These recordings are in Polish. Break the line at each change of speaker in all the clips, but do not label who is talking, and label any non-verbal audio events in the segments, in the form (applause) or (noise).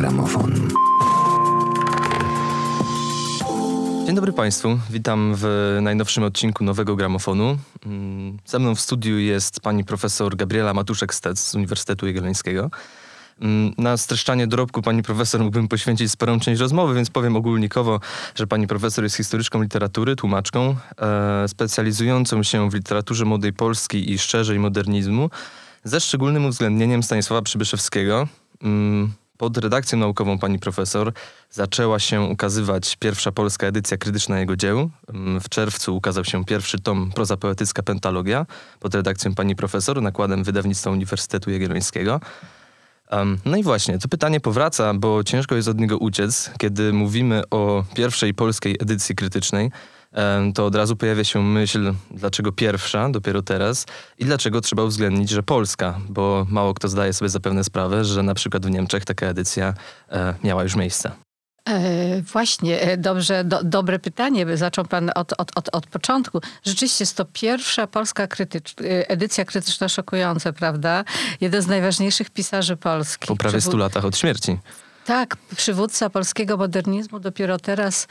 gramofon.
Dzień dobry Państwu, witam w najnowszym odcinku Nowego Gramofonu. Mm, ze mną w studiu jest pani profesor Gabriela Matuszek-Stec z Uniwersytetu Jagiellońskiego. Mm, na streszczanie dorobku pani profesor mógłbym poświęcić sporą część rozmowy, więc powiem ogólnikowo, że pani profesor jest historyczką literatury, tłumaczką, e, specjalizującą się w literaturze młodej polskiej i szczerzej modernizmu, ze szczególnym uwzględnieniem Stanisława Przybyszewskiego. Mm, pod redakcją naukową pani profesor zaczęła się ukazywać pierwsza polska edycja krytyczna jego dzieł. Mm, w czerwcu ukazał się pierwszy tom Proza poetycka Pentalogia pod redakcją pani profesor, nakładem wydawnictwa Uniwersytetu Jagiellońskiego. No i właśnie, to pytanie powraca, bo ciężko jest od niego uciec, kiedy mówimy o pierwszej polskiej edycji krytycznej to od razu pojawia się myśl, dlaczego pierwsza, dopiero teraz i dlaczego trzeba uwzględnić, że Polska, bo mało kto zdaje sobie zapewne sprawę, że na przykład w Niemczech taka edycja e, miała już miejsce.
E, właśnie, e, dobrze, do, dobre pytanie. Zaczął pan od, od, od, od początku. Rzeczywiście jest to pierwsza polska krytycz, edycja krytyczna szokująca, prawda? Jeden z najważniejszych pisarzy polskich.
Po prawie 100 latach od śmierci.
Tak, przywódca polskiego modernizmu dopiero teraz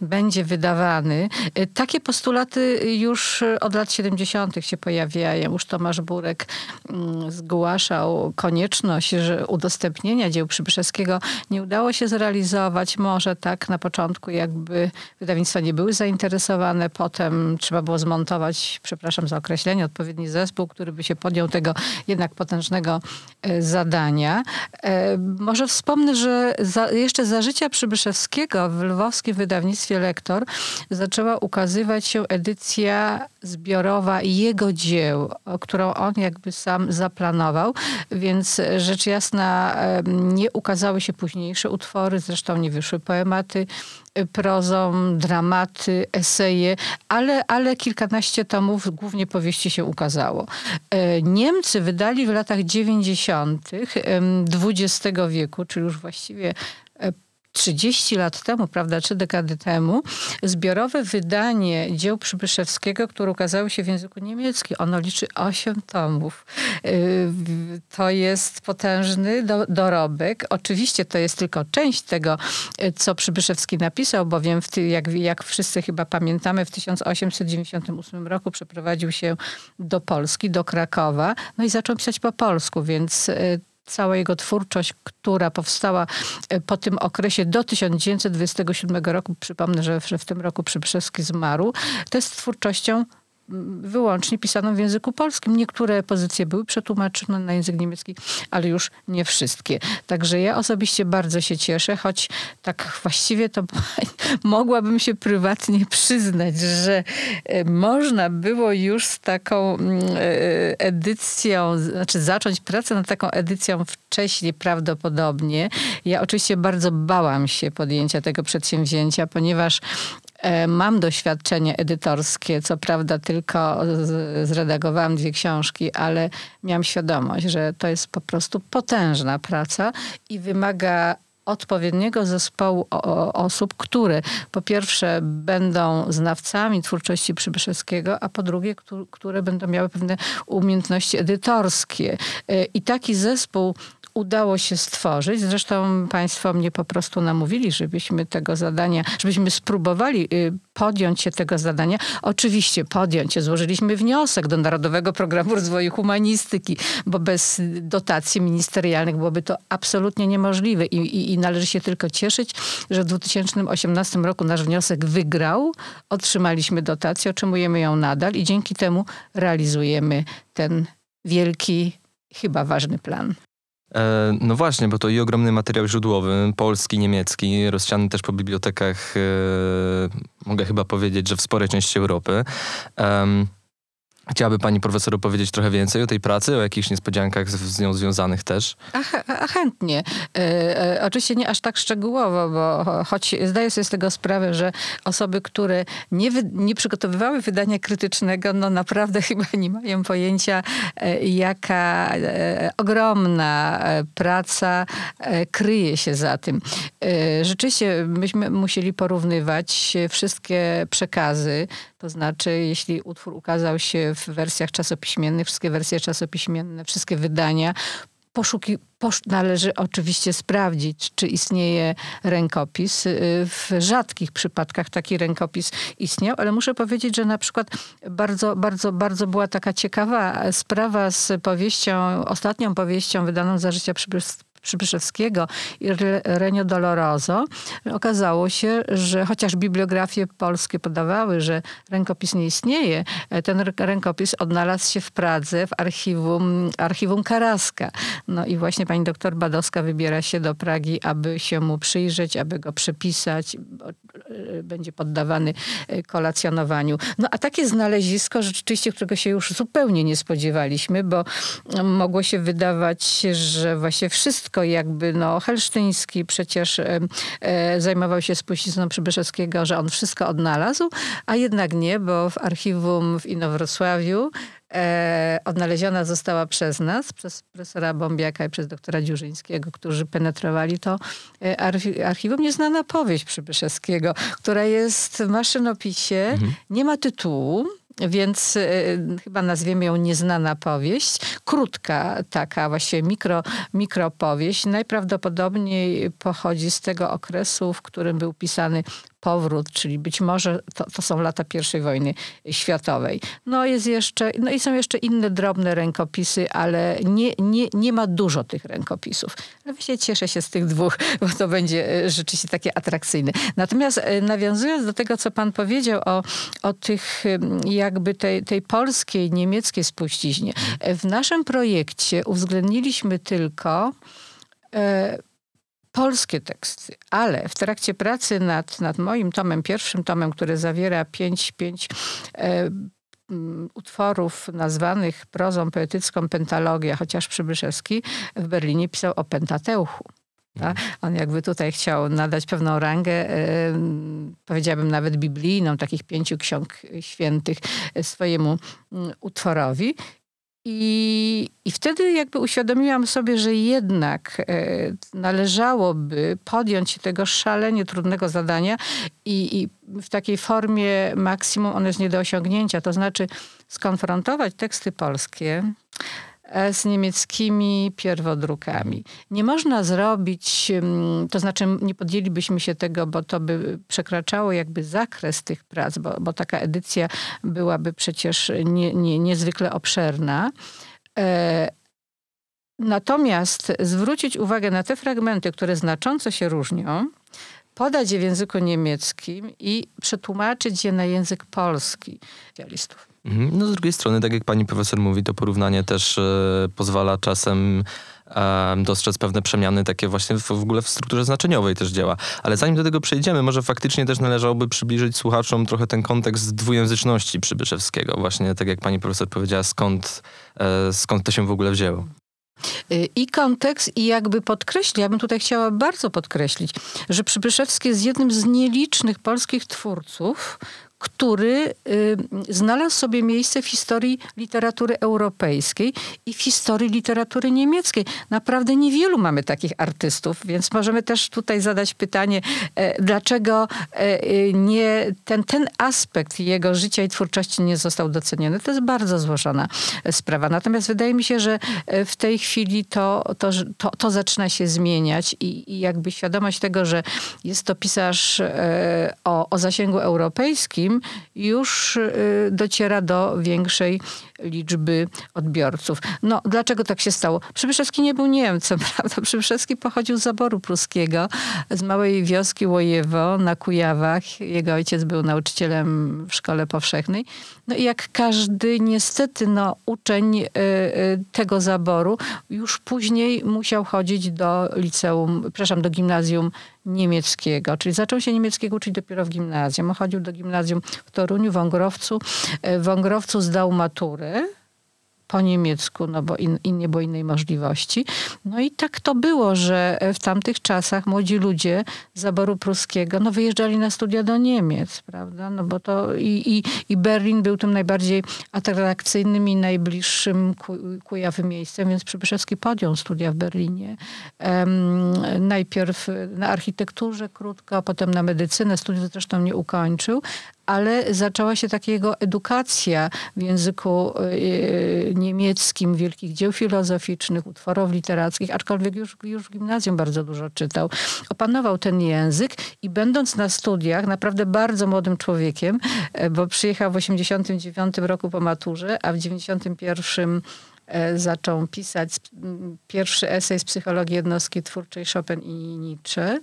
będzie wydawany. Y, takie postulaty już od lat 70. się pojawiają. Już Tomasz Burek mm, zgłaszał konieczność że udostępnienia dzieł Przybyszewskiego. Nie udało się zrealizować. Może tak na początku jakby wydawnictwa nie były zainteresowane. Potem trzeba było zmontować, przepraszam za określenie, odpowiedni zespół, który by się podjął tego jednak potężnego y, zadania. E, może wspomnę, że za, jeszcze za życia Przybyszewskiego w lwowskim wydawnictwie Lektor zaczęła ukazywać się edycja zbiorowa jego dzieł, którą on jakby sam zaplanował, więc rzecz jasna nie ukazały się późniejsze utwory, zresztą nie wyszły poematy e, prozą, dramaty, eseje, ale, ale kilkanaście tomów, głównie powieści się ukazało. E, Niemcy wydali w latach 90. XX wieku, czyli już właściwie 30 lat temu, prawda, trzy dekady temu, zbiorowe wydanie dzieł Przybyszewskiego, które ukazało się w języku niemieckim. Ono liczy 8 tomów. Y, to jest potężny do, dorobek. Oczywiście to jest tylko część tego, co Przybyszewski napisał, bowiem w ty, jak, jak wszyscy chyba pamiętamy, w 1898 roku przeprowadził się do Polski, do Krakowa, no i zaczął pisać po polsku, więc y, cała jego twórczość, która powstała e, po tym okresie do 1927 roku, przypomnę, że w tym roku Przybyszewski zmarł, to jest twórczością wyłącznie pisaną w języku polskim. Niektóre pozycje były przetłumaczone na język niemiecki, ale już nie wszystkie. Także ja osobiście bardzo się cieszę, choć tak właściwie to (laughs) mogłabym się prywatnie przyznać, że e, można było już z taką mm, e, edycją, znaczy zacząć pracę nad taką edycją wcześniej prawdopodobnie. Ja oczywiście bardzo bałam się podjęcia tego przedsięwzięcia, ponieważ mam doświadczenie edytorskie, co prawda tylko zredagowałam dwie książki, ale miałam świadomość, że to jest po prostu potężna praca i wymaga odpowiedniego zespołu osób, które po pierwsze będą znawcami twórczości Przybyszewskiego, a po drugie, które będą miały pewne umiejętności edytorskie. E, I taki zespół udało się stworzyć. Zresztą Państwo mnie po prostu namówili, żebyśmy tego zadania, żebyśmy spróbowali y, podjąć się tego zadania. Oczywiście podjąć się. Złożyliśmy wniosek do Narodowego Programu Rozwoju Humanistyki, bo bez dotacji ministerialnych byłoby to absolutnie niemożliwe i, i, i należy się tylko cieszyć, że w 2018 roku nasz wniosek wygrał. Otrzymaliśmy dotację, otrzymujemy ją nadal i dzięki temu realizujemy ten wielki, chyba ważny plan.
E, no właśnie, bo to i ogromny materiał źródłowy, polski, niemiecki, rozsiany też po bibliotekach, e, mogę chyba powiedzieć, że w sporej części Europy. Chciałaby pani profesor opowiedzieć trochę więcej o tej pracy, o jakichś niespodziankach z, z nią związanych też?
A, a chętnie. E, e, oczywiście nie aż tak szczegółowo, bo choć zdaję sobie z tego sprawę, że osoby, które nie, wy, nie przygotowywały wydania krytycznego, no naprawdę (laughs) chyba nie mają pojęcia, e, jaka e, ogromna e, praca e, kryje się za tym. rzeczywiście myśmy musieli porównywać wszystkie przekazy, to znaczy, jeśli utwór ukazał się w wersjach czasopiśmiennych, wszystkie wersje czasopiśmienne, wszystkie wydania, poszuki, posz, należy oczywiście sprawdzić, czy istnieje rękopis. Y, w rzadkich przypadkach taki rękopis istniał, ale muszę powiedzieć, że na przykład bardzo, bardzo, bardzo była taka ciekawa sprawa z powieścią, ostatnią powieścią wydaną za życia Przybyszewskiego i Renio Doloroso, okazało się, że chociaż bibliografie polskie podawały, że rękopis nie istnieje, ten rękopis odnalazł się w Pradze w archiwum, archiwum Karaska. No i właśnie pani doktor Badowska wybiera się do Pragi, aby się mu przyjrzeć, aby go przepisać. Będzie poddawany kolacjonowaniu. No a takie znalezisko rzeczywiście, którego się już zupełnie nie spodziewaliśmy, bo mogło się wydawać, że właśnie wszystko wszystko jakby, no Helsztyński przecież e, zajmował się spuścizną Przybyszewskiego, że on wszystko odnalazł, a jednak nie, bo w archiwum w Inowrocławiu e, odnaleziona została przez nas, przez profesora Bombiaka i przez doktora Dziurzyńskiego, którzy penetrowali to e, archiwum. Nieznana powieść Przybyszewskiego, która jest w maszynopisie, mhm. nie ma tytułu, więc y, chyba nazwiemy ją Nieznana powieść. Krótka taka właściwie mikro, mikropowieść. Najprawdopodobniej pochodzi z tego okresu, w którym był pisany powrót, czyli być może to, to, są lata I wojny światowej. No, jest jeszcze, no i są jeszcze inne drobne rękopisy, ale nie, nie, nie ma dużo tych rękopisów. Ale właśnie cieszę się z tych dwóch, bo to będzie e, rzeczywiście takie atrakcyjne. Natomiast e, nawiązując do tego, co pan powiedział o, o tych jakby tej, tej polskiej, niemieckiej spuściźnie. E, w naszym projekcie uwzględniliśmy tylko polskie teksty, ale w trakcie pracy nad, nad moim tomem, pierwszym tomem, który zawiera pięć, pięć e, utworów nazwanych prozą poetycką Pentalogia, chociaż Przybyszewski w Berlinie pisał o Pentateuchu. Tak? On jakby tutaj chciał nadać pewną rangę, e, powiedziałabym nawet biblijną, takich pięciu ksiąg świętych swojemu utworowi. I, I wtedy jakby uświadomiłam sobie, że jednak e, należałoby podjąć się tego szalenie trudnego zadania i, i w takiej formie maksimum on jest nie do osiągnięcia. To znaczy skonfrontować teksty polskie z niemieckimi pierwodrukami. Nie można zrobić, mm, to znaczy nie podjęlibyśmy się tego, bo to by przekraczało jakby zakres tych prac, bo, bo taka edycja byłaby przecież nie, nie, niezwykle obszerna. E, natomiast zwrócić uwagę na te fragmenty, które znacząco się różnią, podać je w języku niemieckim i przetłumaczyć je na język polski specjalistów.
Mhm. No z drugiej strony, tak jak pani profesor mówi, to porównanie też e, pozwala czasem e, dostrzec pewne przemiany takie właśnie w, w ogóle w strukturze znaczeniowej też działa. Ale zanim do tego przejdziemy, może faktycznie też należałoby przybliżyć słuchaczom trochę ten kontekst dwujęzyczności Przybyszewskiego. Właśnie tak jak pani profesor powiedziała, skąd, e, skąd to się w ogóle wzięło.
Y, I kontekst, i jakby podkreślić, ja bym tutaj chciała bardzo podkreślić, że Przybyszewski jest jednym z nielicznych polskich twórców, który y, znalazł sobie miejsce w historii literatury europejskiej i w historii literatury niemieckiej. Naprawdę niewielu mamy takich artystów, więc możemy też tutaj zadać pytanie, e, dlaczego e, y, nie, ten, ten aspekt jego życia i twórczości nie został doceniony. To jest bardzo złożona sprawa. Natomiast wydaje mi się, że e, w tej chwili to, to, to, to zaczyna się zmieniać i, i jakby świadomość tego, że jest to pisarz o, o zasięgu europejskim, już y, dociera do większej liczby odbiorców. No, dlaczego tak się stało? Przybyszewski nie był Niemcem, (laughs) prawda? Przybyszewski pochodził z zaboru pruskiego, z małej wioski Łojewo na Kujawach. Jego ojciec był nauczycielem w szkole powszechnej. No i jak każdy niestety no, uczeń y, y, tego zaboru, już później musiał chodzić do liceum, przepraszam, do gimnazjum niemieckiego, czyli zaczął się niemieckiego uczyć dopiero w gimnazjum. Chodził do gimnazjum w Toruniu, w Wągrowcu. W Wągrowcu zdał maturę po niemiecku, no bo in, in, nie było innej możliwości. No i tak to było, że w tamtych czasach młodzi ludzie z zaboru pruskiego no wyjeżdżali na studia do Niemiec, prawda? No bo to i, i, i Berlin był tym najbardziej atrakcyjnym i najbliższym Kujawym miejscem, więc Przybyszewski podjął studia w Berlinie. Um, najpierw na architekturze krótko, a potem na medycynę. Studiów zresztą nie ukończył, ale zaczęła się takiego edukacja w języku niemieckim, wielkich dzieł filozoficznych, utworów literackich, aczkolwiek już, już w gimnazjum bardzo dużo czytał. Opanował ten język i będąc na studiach, naprawdę bardzo młodym człowiekiem, bo przyjechał w 89 roku po maturze, a w 91 E, zaczął pisać pierwszy esej z psychologii jednostki twórczej Chopin i Nietzsche,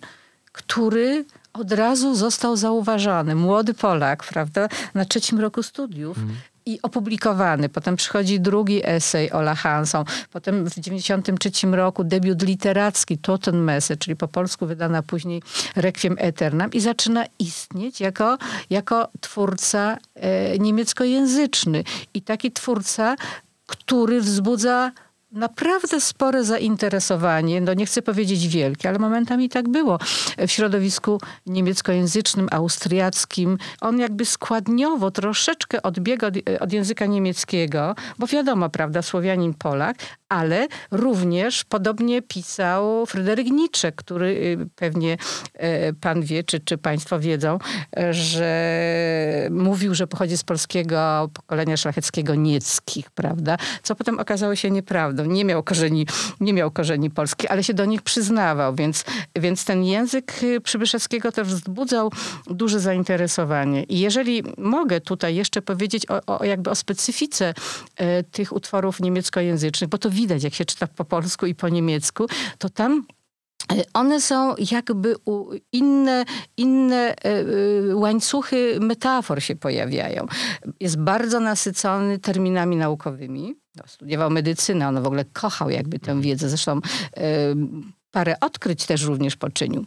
który od razu został zauważany. Młody Polak, prawda, na trzecim roku studiów. Mm. I opublikowany. Potem przychodzi drugi esej Ola Hansson. Potem w 1993 roku debiut literacki Totenmesse, czyli po polsku wydana później Requiem Eternam i zaczyna istnieć jako, jako twórca e, niemieckojęzyczny. I taki twórca który wzbudza naprawdę spore zainteresowanie, no nie chcę powiedzieć wielkie, ale momentami tak było w środowisku niemieckojęzycznym, austriackim. On jakby składniowo troszeczkę odbiega od, od języka niemieckiego, bo wiadomo, prawda, Słowianin Polak, ale również podobnie pisał Fryderyk Nietzsche, który y, pewnie y, pan wie, czy, czy państwo wiedzą, że mówił, że pochodzi z polskiego pokolenia szlacheckiego Nieckich, prawda? Co potem okazało się nieprawdą. Nie miał korzeni, nie miał korzeni polskich, ale się do nich przyznawał, więc, więc ten język y, Przybyszewskiego też wzbudzał duże zainteresowanie. I jeżeli mogę tutaj jeszcze powiedzieć o, o jakby o specyfice tych utworów niemieckojęzycznych, bo to widać, jak się czyta po polsku i po niemiecku, to tam e, one są jakby inne, inne e, e, łańcuchy metafor się pojawiają. Jest bardzo nasycony terminami naukowymi. No, studiował medycynę, on w ogóle kochał jakby tę wiedzę. Zresztą parę odkryć też również poczynił.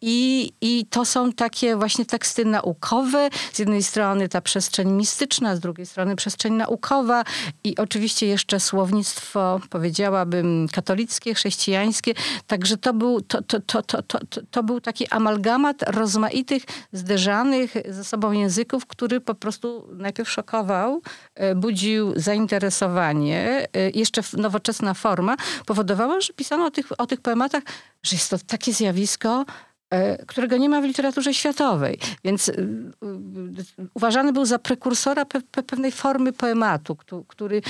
I, I to są takie właśnie teksty naukowe. Z jednej strony ta przestrzeń mistyczna, z drugiej strony przestrzeń naukowa i oczywiście jeszcze słownictwo, powiedziałabym, katolickie, chrześcijańskie. Także to był, to, to, to, to, to, to był taki amalgamat rozmaitych, zderzanych ze sobą języków, który po prostu najpierw szokował, e, budził zainteresowanie. E, jeszcze nowoczesna forma powodowała, że pisano o tych, o tych poematach, że jest to takie zjawisko, którego nie ma w literaturze światowej. Więc y, y, uważany był za prekursora pe pewnej formy poematu, który,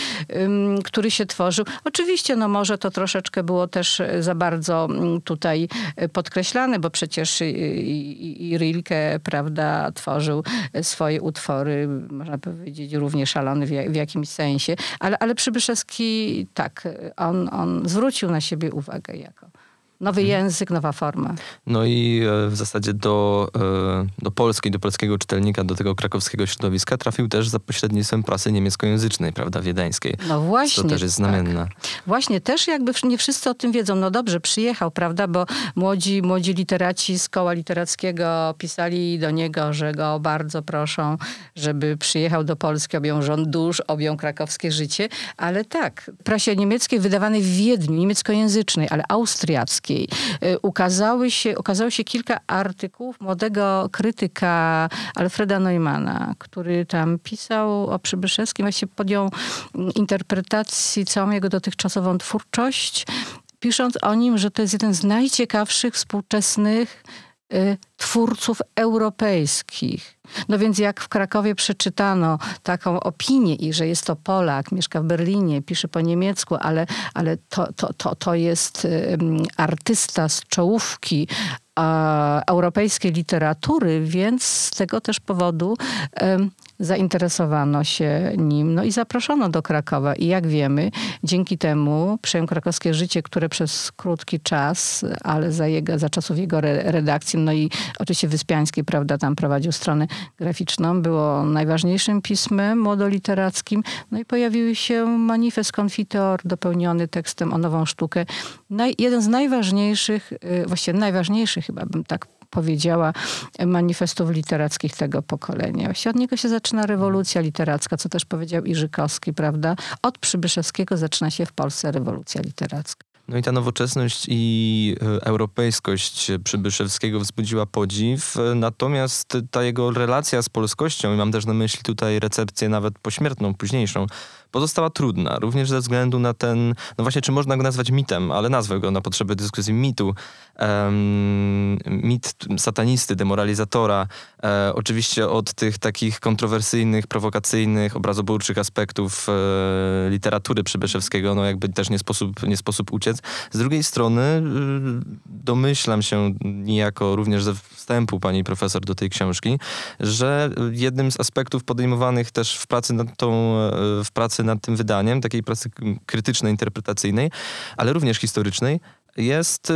który się tworzył. Oczywiście, no może to troszeczkę było też e, za bardzo tutaj e, podkreślane, bo przecież i, i Rilke, prawda, tworzył swoje utwory, można powiedzieć, równie szalony w, w jakimś sensie. Ale, ale Przybyszewski, tak, on, on zwrócił na siebie uwagę jako Nowy mhm. język, nowa forma.
No i e, w zasadzie do, e, do Polski, do polskiego czytelnika, do tego krakowskiego środowiska trafił też za pośrednictwem prasy niemieckojęzycznej, prawda, wiedeńskiej.
No właśnie.
To też jest znamienne. Tak.
Właśnie, też jakby nie wszyscy o tym wiedzą. No dobrze, przyjechał, prawda, bo młodzi, młodzi literaci z koła literackiego pisali do niego, że go bardzo proszą, żeby przyjechał do Polski, objął rząd dusz, objął krakowskie życie. Ale tak, prasie niemieckiej wydawanej w Wiedniu, niemieckojęzycznej, ale austriackiej, Y, ukazały się, ukazało się kilka artykułów młodego krytyka Alfreda Neumana, który tam pisał o Przybyszewskim, właśnie podjął mm, interpretacji całą jego dotychczasową twórczość, pisząc o nim, że to jest jeden z najciekawszych współczesnych y, twórców europejskich. No więc jak w Krakowie przeczytano taką opinię i że jest to Polak, mieszka w Berlinie, pisze po niemiecku, ale, ale to, to, to, to jest um, artysta z czołówki europejskiej literatury, więc z tego też powodu um, zainteresowano się nim, no i zaproszono do Krakowa. I jak wiemy, dzięki temu przejął krakowskie życie, które przez krótki czas, ale za, jego, za czasów jego redakcji, no i oczywiście Wyspiański, prawda, tam prowadził stronę graficzną, było najważniejszym pismem młodoliterackim. No i pojawił się manifest Confiteor dopełniony tekstem o nową sztukę. Naj, jeden z najważniejszych, y, właściwie najważniejszych chyba bym tak powiedziała, manifestów literackich tego pokolenia. Właśnie od niego się zaczyna rewolucja literacka, co też powiedział Iżykowski, prawda? Od Przybyszewskiego zaczyna się w Polsce rewolucja literacka.
No i ta nowoczesność i e, europejskość Przybyszewskiego wzbudziła podziw, natomiast ta jego relacja z polskością, i mam też na myśli tutaj recepcję nawet pośmiertną, późniejszą, pozostała trudna, również ze względu na ten, no właśnie, czy można go nazwać mitem, ale nazwę go na potrzeby dyskusji mitu, um, mit satanisty, demoralizatora, e, oczywiście od tych takich kontrowersyjnych, prowokacyjnych, obrazoburczych aspektów e, literatury Przybyszewskiego, no jakby też nie sposób, nie sposób uciec. Z drugiej strony y, domyślam się niejako również ze wstępu pani profesor do tej książki, że jednym z aspektów podejmowanych też w pracy nad, tą, e, w pracy nad tym wydaniem, takiej pracy krytycznej, interpretacyjnej, ale również historycznej, jest y,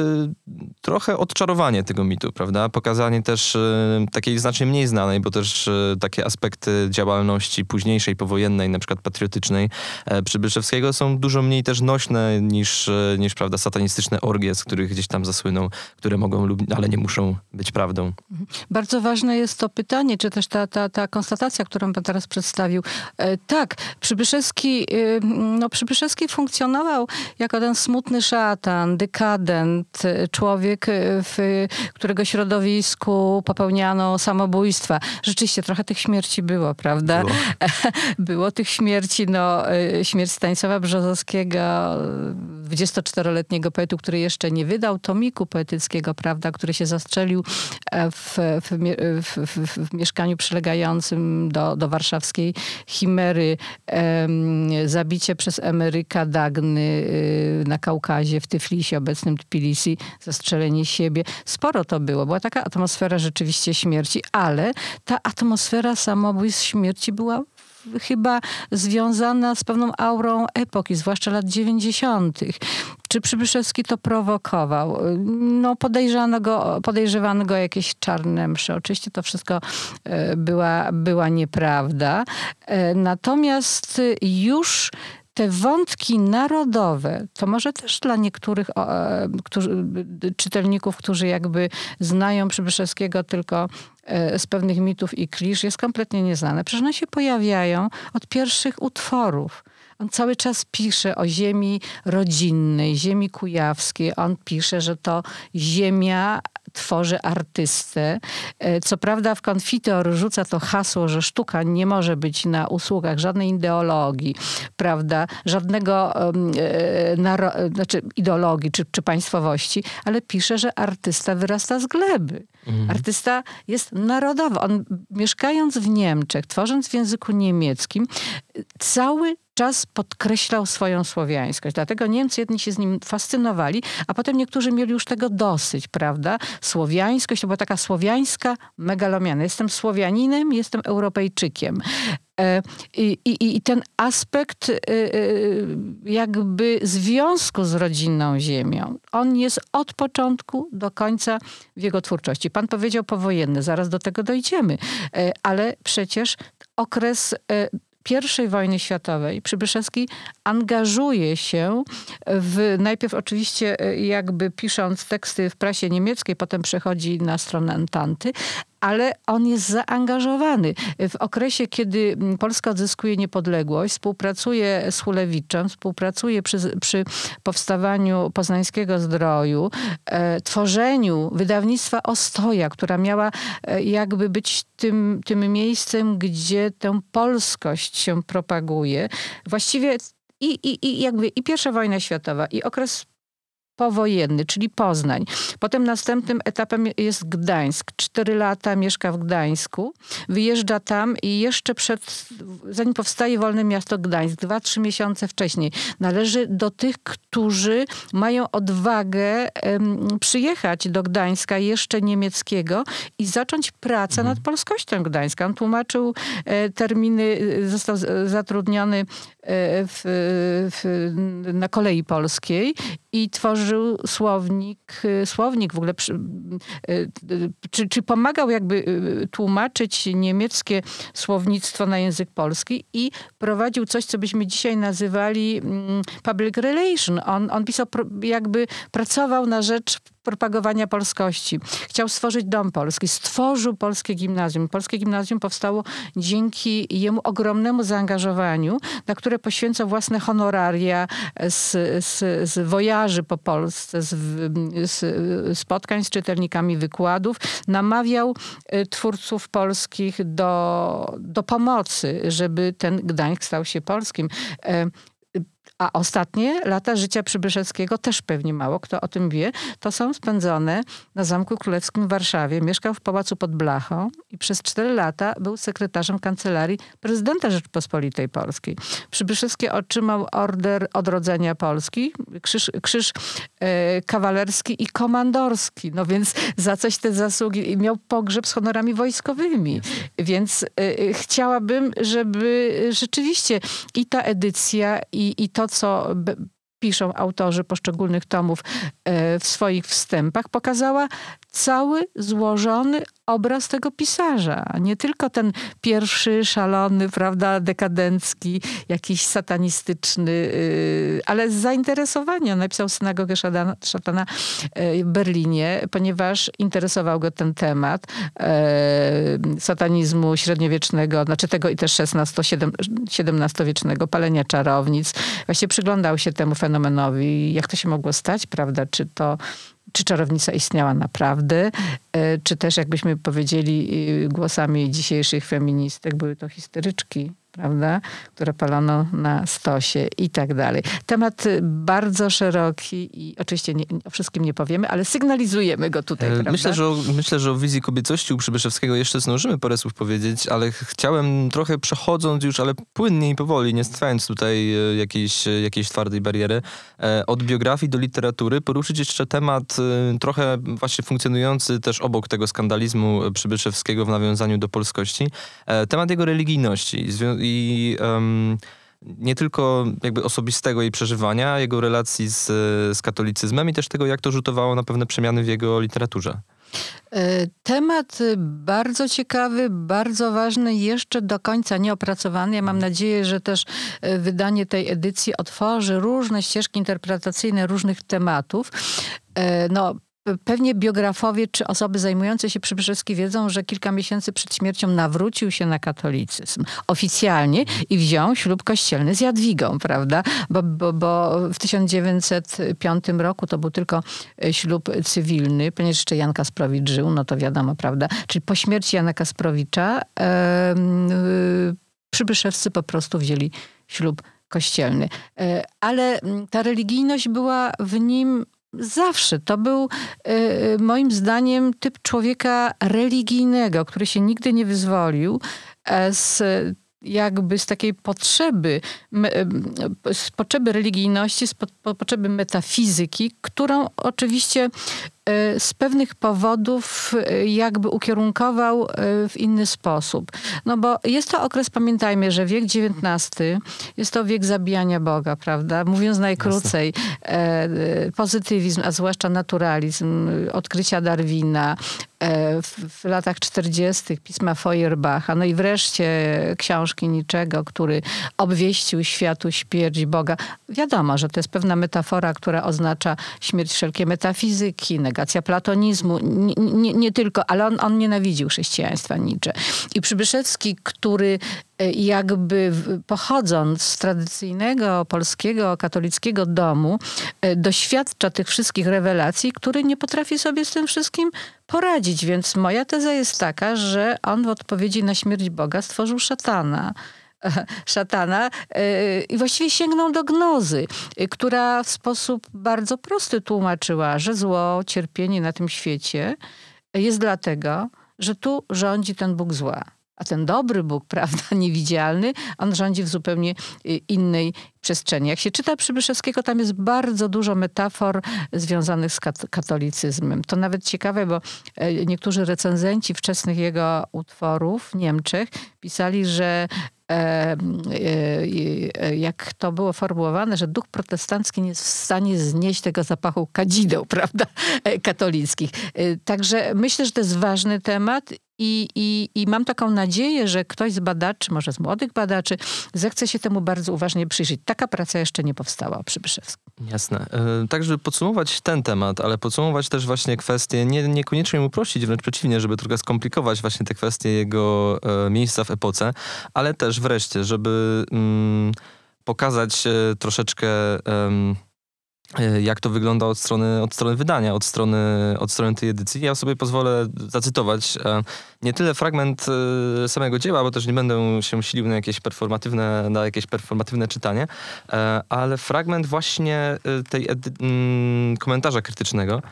trochę odczarowanie tego mitu, prawda? Pokazanie też y, takiej znacznie mniej znanej, bo też y, takie aspekty działalności późniejszej, powojennej, na przykład patriotycznej e, Przybyszewskiego są dużo mniej też nośne niż, niż prawda, satanistyczne orgie, z których gdzieś tam zasłyną, które mogą ale nie muszą być prawdą.
Bardzo ważne jest to pytanie, czy też ta, ta, ta konstatacja, którą pan teraz przedstawił. E, tak, Przybyszewski, no Przybyszewski funkcjonował jako ten smutny szatan, dykador, dekadent, człowiek, e, w którego środowisku popełniano samobójstwa. Rzeczywiście trochę tych śmierci było, prawda? Było, (laughs) było tych śmierci, no e, śmierć Stanisława Brzozowskiego, 24-letniego poetu, który jeszcze nie wydał tomiku poetyckiego, prawda, który się zastrzelił e, w, w, w, w mieszkaniu przylegającym do, do warszawskiej Chimery. Zabicie przez Emeryka Dagny na Kaukazie, w Tyflisie, obecnym Tbilisi, zastrzelenie siebie. Sporo to było. Była taka atmosfera rzeczywiście śmierci, ale ta atmosfera samobójstw śmierci była chyba związana z pewną aurą epoki, zwłaszcza lat 90. Czy Przybyszewski to prowokował? No podejrzano go, podejrzewano go jakieś czarne msze. Oczywiście to wszystko e, była, była nieprawda. E, natomiast już te wątki narodowe, to może też dla niektórych e, którzy, czytelników, którzy jakby znają Przybyszewskiego tylko e, z pewnych mitów i klisz, jest kompletnie nieznane. Przecież one się pojawiają od pierwszych utworów. On cały czas pisze o ziemi rodzinnej, ziemi kujawskiej. On pisze, że to ziemia tworzy artystę. E, co prawda w Konfitor rzuca to hasło, że sztuka nie może być na usługach żadnej ideologii, prawda, żadnego e, znaczy ideologii czy, czy państwowości, ale pisze, że artysta wyrasta z gleby. Mhm. Artysta jest narodowy. On mieszkając w Niemczech, tworząc w języku niemieckim, cały czas podkreślał swoją słowiańskość. Dlatego Niemcy jedni się z nim fascynowali, a potem niektórzy mieli już tego dosyć, prawda? Słowiańskość to była taka słowiańska megalomiana. Jestem Słowianinem, jestem Europejczykiem. E, I, i, I, ten aspekt e, e, jakby związku z rodzinną ziemią, on jest od początku do końca w jego twórczości. Pan powiedział powojenny, zaraz do tego dojdziemy, ale przecież okres i wojny światowej Przybyszewski angażuje się w, najpierw oczywiście jakby pisząc teksty w prasie niemieckiej, potem przechodzi na stronę Entanty, ale on jest zaangażowany. W okresie, kiedy Polska odzyskuje niepodległość, współpracuje z Hulewiczem, współpracuje przy, przy powstawaniu poznańskiego zdroju, e, tworzeniu wydawnictwa Ostoja, która miała e, jakby być tym, tym miejscem, gdzie tę polskość się propaguje. Właściwie i, i, i jakby i pierwsza wojna światowa, i okres powojenny, czyli Poznań. Potem następnym etapem jest Gdańsk. Cztery lata mieszka w Gdańsku, wyjeżdża tam i jeszcze przed, zanim powstaje wolne miasto Gdańsk, dwa, trzy miesiące wcześniej, należy do tych, którzy mają odwagę um, przyjechać do Gdańska jeszcze niemieckiego i zacząć pracę mhm. nad polskością Gdańska. On tłumaczył e, terminy, e, został zatrudniony e, w, w, na kolei polskiej i tworzył słownik, y, słownik w ogóle, y, y, czy, czy pomagał jakby tłumaczyć niemieckie słownictwo na język polski i prowadził coś, co byśmy dzisiaj nazywali mm, public relation. On, on pisał, jakby pracował na rzecz propagowania polskości. Chciał stworzyć Dom Polski. Stworzył Polskie Gimnazjum. Polskie Gimnazjum powstało dzięki jemu ogromnemu zaangażowaniu, na które poświęcał własne honoraria z, z, z wojaży po Polsce, z, z spotkań z czytelnikami wykładów. Namawiał y, twórców polskich do, do pomocy, żeby ten Gdańsk stał się polskim. E, a ostatnie lata życia Przybyszewskiego, też pewnie mało kto o tym wie, to są spędzone na Zamku Królewskim w Warszawie. Mieszkał w Pałacu pod Blachą i przez cztery lata był sekretarzem kancelarii prezydenta Rzeczypospolitej Polskiej. Przybyszewski otrzymał order odrodzenia Polski, krzyż, krzyż e, kawalerski i komandorski. No więc za coś te zasługi miał pogrzeb z honorami wojskowymi. Więc e, chciałabym, żeby rzeczywiście i ta edycja i, i to, co piszą autorzy poszczególnych tomów e, w swoich wstępach, pokazała cały złożony obraz tego pisarza. Nie tylko ten pierwszy, szalony, prawda, dekadencki, jakiś satanistyczny, y, ale z zainteresowania. Napisał synagogę szatana, szatana w Berlinie, ponieważ interesował go ten temat e, satanizmu średniowiecznego, znaczy tego i też XVI-XVII-wiecznego, palenia czarownic. Właśnie przyglądał się temu fenomenowi, jak to się mogło stać, prawda, czy to czy czarownica istniała naprawdę, e, czy też jakbyśmy powiedzieli e, głosami dzisiejszych feministek, były to histeryczki prawda, które palono na stosie i tak dalej. Temat bardzo szeroki i oczywiście nie, o wszystkim nie powiemy, ale sygnalizujemy go tutaj, e, prawda?
Myślę, że o, myślę, że o wizji kobiecości u Przybyszewskiego jeszcze zdążymy parę słów powiedzieć, ale chciałem trochę przechodząc już, ale płynnie i powoli, nie stawiając tutaj e, jakiejś, e, jakiejś twardej bariery, od biografii do literatury, poruszyć jeszcze temat trochę właśnie funkcjonujący też obok tego skandalizmu Przybyszewskiego w nawiązaniu do polskości, temat jego religijności i um, nie tylko jakby osobistego jej przeżywania, jego relacji z, z katolicyzmem i też tego, jak to rzutowało na pewne przemiany w jego literaturze.
E, temat bardzo ciekawy, bardzo ważny, jeszcze do końca nieopracowany. Ja mam nadzieję, że też e, wydanie tej edycji otworzy różne ścieżki interpretacyjne różnych tematów. E, no, Pewnie biografowie czy osoby zajmujące się Przybyszewski wiedzą, że kilka miesięcy przed śmiercią nawrócił się na katolicyzm oficjalnie i wziął ślub kościelny z Jadwigą, prawda? Bo, bo, bo w 1905 roku to był tylko e, ślub cywilny, ponieważ jeszcze Jan Kasprowicz żył, no to wiadomo, prawda? Czyli po śmierci Jana Kasprowicza e, Przybyszewscy po prostu wzięli ślub kościelny. E, ale ta religijność była w nim Zawsze. To był y, moim zdaniem typ człowieka religijnego, który się nigdy nie wyzwolił e, z jakby z takiej potrzeby, z potrzeby religijności, z potrzeby metafizyki, którą oczywiście z pewnych powodów e, jakby ukierunkował e, w inny sposób. No bo jest to okres, pamiętajmy, że wiek XIX jest to wiek zabijania Boga, prawda? Mówiąc najkrócej, pozytywizm, a zwłaszcza naturalizm, odkrycia Darwina, w, w, latach 40. pisma Feuerbacha, no i wreszcie książki Niczego, który obwieścił światu śmierć Boga. Wiadomo, że to jest pewna metafora, która oznacza śmierć wszelkiej metafizyki, negacja platonizmu, nie, nie, nie tylko, ale on, on nienawidził chrześcijaństwa Nietzsche. I Przybyszewski, który e, jakby pochodząc z tradycyjnego polskiego katolickiego domu, e, doświadcza tych wszystkich rewelacji, który nie potrafi sobie z tym wszystkim poradzić. Więc moja teza jest taka, że on w odpowiedzi na śmierć Boga stworzył szatana (laughs) szatana e, i właściwie sięgnął do gnozy, e, która w sposób bardzo prosty tłumaczyła, że zło, cierpienie na tym świecie jest dlatego, że tu rządzi ten Bóg zła. A ten dobry Bóg, (laughs) prawda, niewidzialny, on rządzi w zupełnie e, innej przestrzeni. Jak się czyta Przybyszewskiego, tam jest bardzo dużo metafor związanych z katolicyzmem. To nawet ciekawe, bo niektórzy recenzenci wczesnych jego utworów w Niemczech pisali, że E, e, jak to było formułowane, że duch protestancki nie jest w stanie znieść tego zapachu kadzideł, (laughs) prawda, e, katolickich. Także myślę, że to jest ważny temat I, i, I mam taką nadzieję, że ktoś z badaczy, może z młodych badaczy, zechce się temu bardzo uważnie przyjrzeć. Taka praca jeszcze nie powstała przy Byszewskim.
Jasne. E, tak, żeby podsumować ten temat, ale podsumować też właśnie kwestie, nie, niekoniecznie mu uprościć, wręcz przeciwnie, żeby trochę skomplikować właśnie te kwestie jego e, miejsca w epoce, ale też wreszcie, żeby mm, pokazać e, troszeczkę... jak to wygląda od strony, od strony wydania, od strony, od strony tej edycji. Ja sobie pozwolę zacytować e, nie tyle fragment e, samego dzieła, bo też nie będę się silił na jakieś performatywne, na jakieś performatywne czytanie, ale fragment właśnie tej mm, komentarza krytycznego,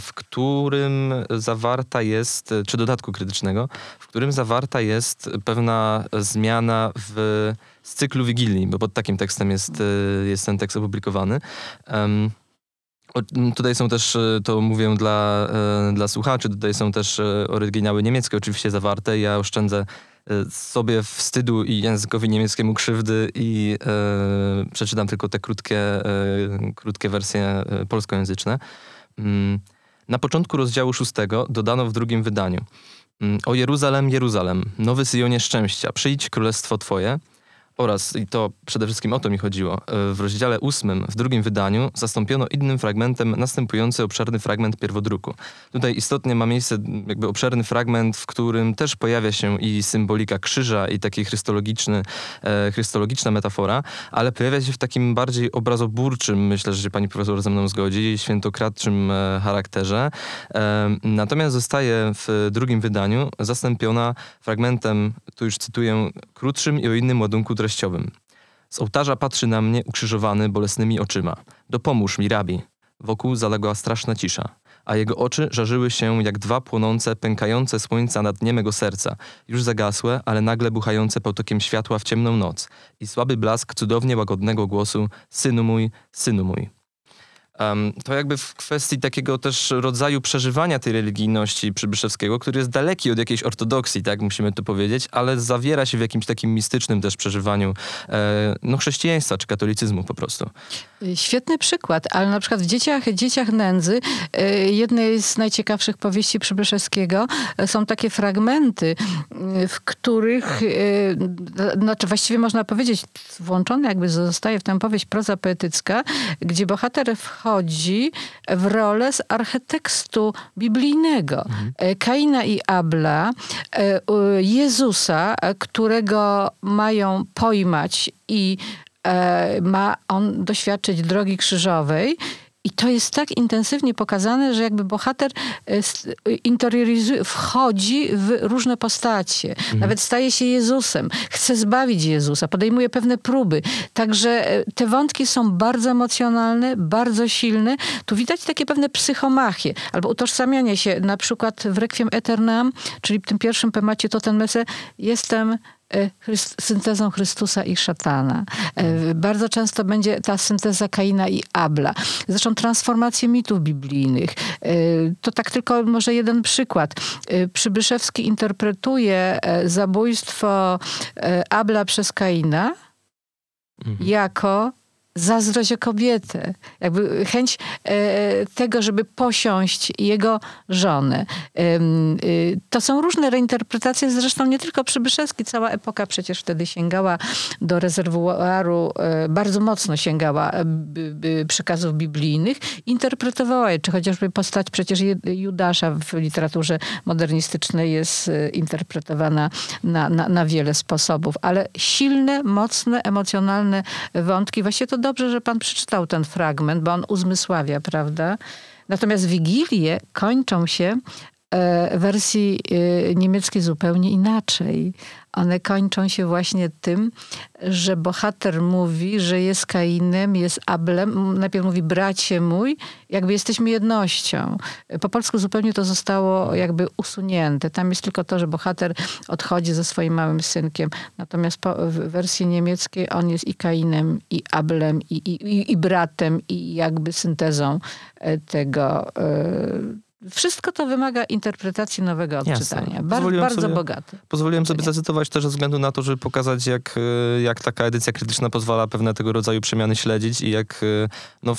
w którym zawarta jest, czy dodatku krytycznego, w którym zawarta jest pewna zmiana w z cyklu Wigilii, bo pod takim tekstem jest, e, jest ten tekst opublikowany. Um, tutaj są też, e, to mówię dla, e, dla słuchaczy, tutaj są też oryginały niemieckie oczywiście zawarte. Ja oszczędzę sobie wstydu i językowi niemieckiemu krzywdy i e, przeczytam tylko te krótkie, e, krótkie wersje polskojęzyczne. Mm, na początku rozdziału szóstego dodano w drugim wydaniu. Mm, O Jeruzalem, Jeruzalem, nowy Syjonie szczęścia, przyjdź królestwo Twoje – oraz, i to przede wszystkim o to mi chodziło, e, w rozdziale ósmym, w drugim wydaniu, zastąpiono innym fragmentem następujący obszerny fragment pierwodruku. Tutaj istotnie ma miejsce jakby obszerny fragment, w którym też pojawia się i symbolika krzyża, i taki chrystologiczny, e, chrystologiczna metafora, ale pojawia się w takim bardziej obrazoburczym, myślę, że się pani profesor ze mną zgodzi, świętokradczym e, charakterze. E, natomiast zostaje w drugim wydaniu zastąpiona fragmentem, tu już cytuję, krótszym i o innym ładunku treściowym. Z ołtarza patrzy na mnie ukrzyżowany bolesnymi oczyma. Dopomóż mi, rabi. Wokół zaległa straszna cisza, a jego oczy żarzyły się jak dwa płonące, pękające słońca na dnie mego serca, już zagasłe, ale nagle buchające potokiem światła w ciemną noc i słaby blask cudownie łagodnego głosu Synu mój, synu mój. To jakby w kwestii takiego też rodzaju przeżywania tej religijności Przybyszewskiego, który jest daleki od jakiejś ortodoksji, tak musimy to powiedzieć, ale zawiera się w jakimś takim mistycznym też przeżywaniu e, no, chrześcijaństwa czy katolicyzmu po prostu.
Świetny przykład, ale na przykład w Dzieciach, Dzieciach Nędzy, e, jednej z najciekawszych powieści Przybyszewskiego, e, są takie fragmenty, w których, znaczy właściwie można powiedzieć, włączone jakby zostaje w tę powieść proza poetycka, gdzie bohater wchodzi w rolę z archetekstu biblijnego. Mhm. Kaina i Abla, Jezusa, którego mają pojmać i E, ma on doświadczyć drogi krzyżowej. I to jest tak intensywnie pokazane, że jakby bohater e, interioryzuje, wchodzi w różne postacie. Mhm. Nawet staje się Jezusem. Chce zbawić Jezusa. Podejmuje pewne próby. Także e, te wątki są bardzo emocjonalne, bardzo silne. Tu widać takie pewne psychomachie. Albo utożsamianie się. Na przykład w Requiem Eternam, czyli w tym pierwszym temacie to ten mesę, jestem syntezą Chrystusa i szatana. E, bardzo często będzie ta synteza Kaina i Abla. Zresztą transformacje mitów biblijnych. E, to tak tylko może jeden przykład. Przybyszewski interpretuje zabójstwo Abla przez Kaina mhm. jako zazdrość o kobietę, jakby chęć e, tego, żeby posiąść jego żonę. E, e, to są różne reinterpretacje, zresztą nie tylko Przybyszewski, cała epoka przecież wtedy sięgała do rezerwuaru, e, bardzo mocno sięgała e, przekazów biblijnych, interpretowała je, czy chociażby postać przecież Judasza w literaturze modernistycznej jest e, interpretowana na, na, na wiele sposobów, ale silne, mocne, emocjonalne wątki, właściwie to dobrze, że pan przeczytał ten fragment, bo on uzmysławia, prawda? Natomiast wigilie kończą się wersji e, niemieckiej zupełnie inaczej one kończą się właśnie tym, że bohater mówi, że jest Kainem, jest Ablem. Najpierw mówi bracie mój, jakby jesteśmy jednością. Po polsku zupełnie to zostało jakby usunięte. Tam jest tylko to, że bohater odchodzi ze swoim małym synkiem. Natomiast po, w wersji niemieckiej on jest i Kainem, i Ablem, i, i, i bratem, i jakby syntezą e, tego, e, wszystko to wymaga interpretacji nowego odczytania. Bar bardzo
sobie-
bogaty.
Pozwoliłem sobie zacytować też ze względu na to, żeby pokazać, jak, e, jak taka edycja krytyczna pozwala pewne tego rodzaju przemiany śledzić i jak e, no,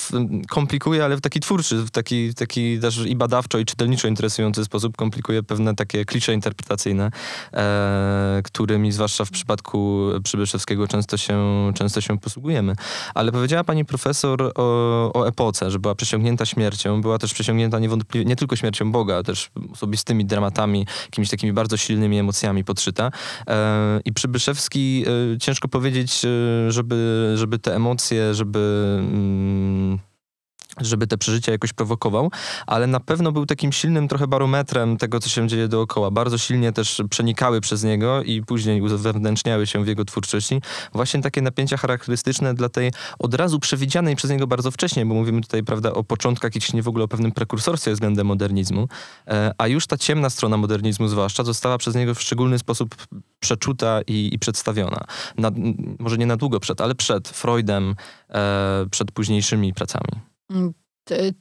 komplikuje, ale w taki twórczy, w taki, taki też i badawczo, i czytelniczo interesujący sposób komplikuje pewne takie klisze interpretacyjne, e, którymi zwłaszcza w przypadku Przybyszewskiego często się, często się posługujemy. Ale powiedziała pani profesor o, o epoce, że była przesiągnięta śmiercią, była też przesiągnięta niewątpliwie nie tylko śmiercią Boga, też osobistymi dramatami, jakimiś takimi bardzo silnymi emocjami podszyta. E, I Przybyszewski, e, ciężko powiedzieć, e, żeby, żeby te emocje, żeby... Mm, żeby te przeżycia jakoś prowokował, ale na pewno był takim silnym trochę barometrem tego, co się dzieje dookoła. Bardzo silnie też przenikały przez niego i później uzewnętrzniały się w jego twórczości właśnie takie napięcia charakterystyczne dla tej od razu przewidzianej przez niego bardzo wcześnie, bo mówimy tutaj, prawda, o początkach, jeśli nie w ogóle o pewnym prekursorstwie względem modernizmu, e, a już ta ciemna strona modernizmu zwłaszcza została przez niego w szczególny sposób przeczuta i, i przedstawiona. Na, może nie na długo przed, ale przed Freudem, e, przed późniejszymi pracami.
Mm,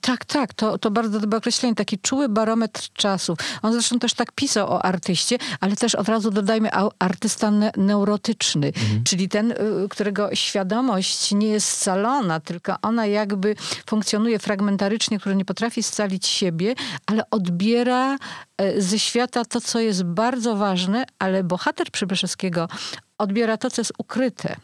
Tak, tak, to, to bardzo dobre określenie, taki czuły barometr czasów. On zresztą też tak pisał o artyście, ale też od razu dodajmy artysta ne- neurotyczny, czyli ten, y, którego świadomość nie jest scalona, tylko ona jakby funkcjonuje fragmentarycznie, który nie potrafi scalić siebie, ale odbiera e, ze świata to, co jest bardzo ważne, ale bohater Przybyszewskiego odbiera to, co jest ukryte.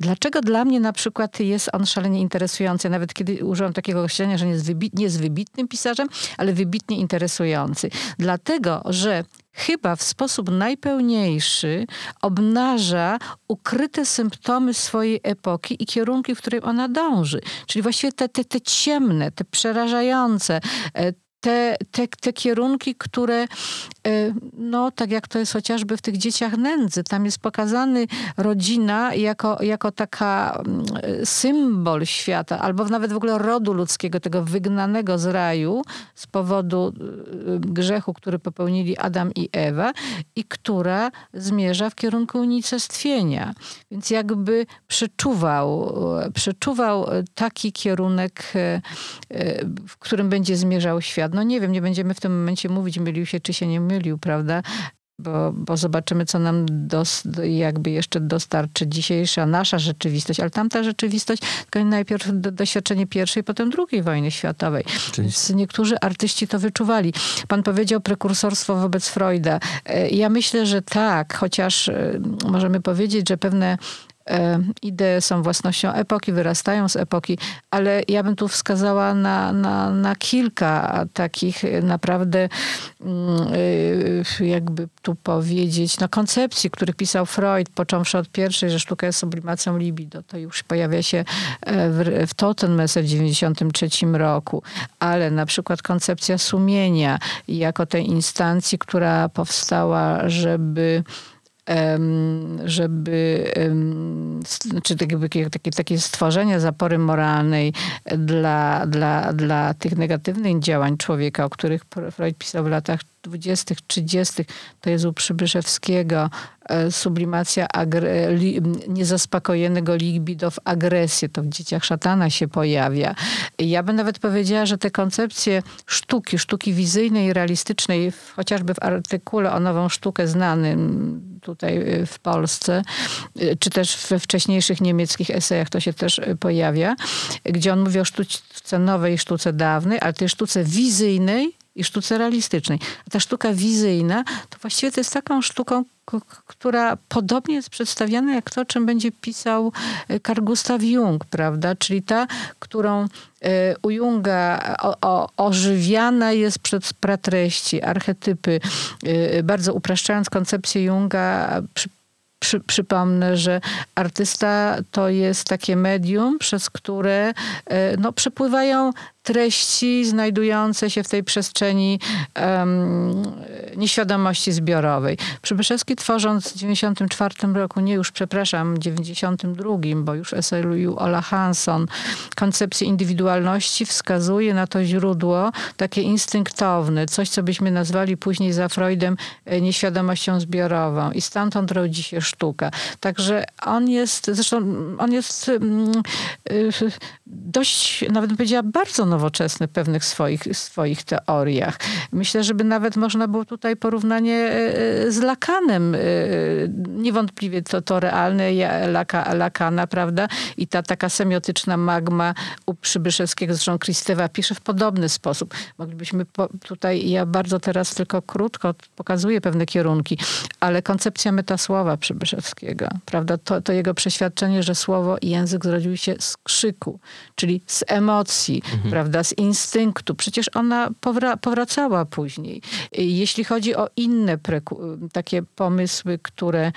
Dlaczego dla mnie na przykład jest on szalenie interesujący? Nawet kiedy użyłam takiego określenia, że nie jest, wybit, nie jest wybitnym pisarzem, ale wybitnie interesujący. Dlatego, że chyba w sposób najpełniejszy obnaża ukryte symptomy swojej epoki i kierunki, w którym ona dąży. Czyli właściwie te, te, te ciemne, te przerażające, e, te, te, te kierunki, które, e, no tak jak to jest chociażby w tych dzieciach nędzy, tam jest pokazany rodzina jako, jako taka mm, symbol świata, albo nawet w ogóle rodu ludzkiego, tego wygnanego z raju z powodu e, grzechu, który popełnili Adam i Ewa i która zmierza w kierunku unicestwienia. Więc jakby przeczuwał, przeczuwał taki kierunek, e, e, w którym będzie zmierzał świat. No nie wiem, nie będziemy w tym momencie mówić, mylił się czy się nie mylił, prawda? Bo, bo zobaczymy, co nam dos, jakby jeszcze dostarczy dzisiejsza nasza rzeczywistość, ale tamta rzeczywistość, tylko najpierw do, doświadczenie pierwszej, potem drugiej wojny światowej. Więc niektórzy artyści to wyczuwali. Pan powiedział prekursorstwo wobec Freuda. E, Ja myślę, że tak, chociaż e, możemy powiedzieć, że pewne idee są własnością epoki, wyrastają z epoki, ale ja bym tu wskazała na, na, na kilka takich e, naprawdę, mm, e, jakby tu powiedzieć, no koncepcji, których pisał Freud, począwszy od pierwszej, że sztuka jest sublimacją libido. To już pojawia się e, w, w Totenmesse w 93 roku, ale na przykład koncepcja sumienia jako tej instancji, która powstała, żeby żeby em, s- czy takie, takie, takie, stworzenie zapory moralnej dla, dla, dla tych negatywnych działań człowieka, o których Freud pisał w latach 20., 30., to jest u Przybyszewskiego sublimacja agre, li, niezaspokojonego libido w agresję. To w dzieciach szatana się pojawia. Ja bym nawet powiedziała, że te koncepcje sztuki, sztuki wizyjnej i realistycznej, chociażby w artykule o nową sztukę znanym tutaj y, w Polsce, y, czy też we wcześniejszych niemieckich esejach to się też pojawia, gdzie on mówi o sztuce nowej sztuce dawnej, ale tej sztuce wizyjnej i sztuce realistycznej. A ta sztuka wizyjna to właściwie to jest taką sztuką, która podobnie jest przedstawiana jak to, czym będzie pisał e, Carl Gustav Jung, prawda? Czyli ta, którą e, u Junga ożywiana jest przez pratreści, archetypy. E, Bardzo upraszczając koncepcję Junga, przy, przy, przypomnę, że artysta to jest takie medium, przez które no, przepływają treści znajdujące się w tej przestrzeni em, nieświadomości zbiorowej. Przybyszewski tworząc w 94 roku, nie już przepraszam, 92, bo już eseju Ola Hanson, koncepcję indywidualności wskazuje na to źródło takie instynktowne, coś co byśmy nazwali później za Freudem e, nieświadomością zbiorową i stamtąd rodzi się sztuka. Także on jest, zresztą on jest mm, y, dość, nawet bym powiedziała, bardzo nowoczesny w pewnych swoich, swoich teoriach. Myślę, żeby nawet można było tutaj porównanie z Lakanem. Niewątpliwie to, to realne Laka, Lakana, prawda? I ta taka semiotyczna magma u Przybyszewskiego, zresztą Kristewa pisze w podobny sposób. Moglibyśmy po, tutaj, ja bardzo teraz tylko krótko pokazuję pewne kierunki, ale koncepcja metasłowa Przybyszewskiego, prawda? To, to jego przeświadczenie, że słowo i język zrodziły się z krzyku, czyli z emocji, mhm. prawda? Z instynktu. Przecież ona powra powracała później. Jeśli chodzi o inne takie pomysły, które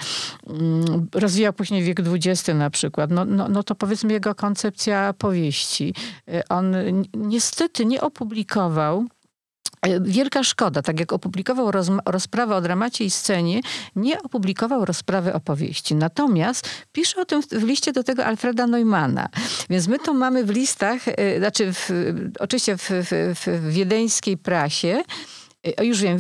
mm, rozwijał później wiek XX na przykład, no, no, no to powiedzmy jego koncepcja powieści. On niestety nie opublikował wielka szkoda, tak jak opublikował roz, rozprawę o dramacie i scenie, nie opublikował rozprawy opowieści. Natomiast pisze o tym w, w liście do tego Alfreda Neumana. Więc my to mamy w listach, y, znaczy w, oczywiście w, w wiedeńskiej prasie, o, już wiem,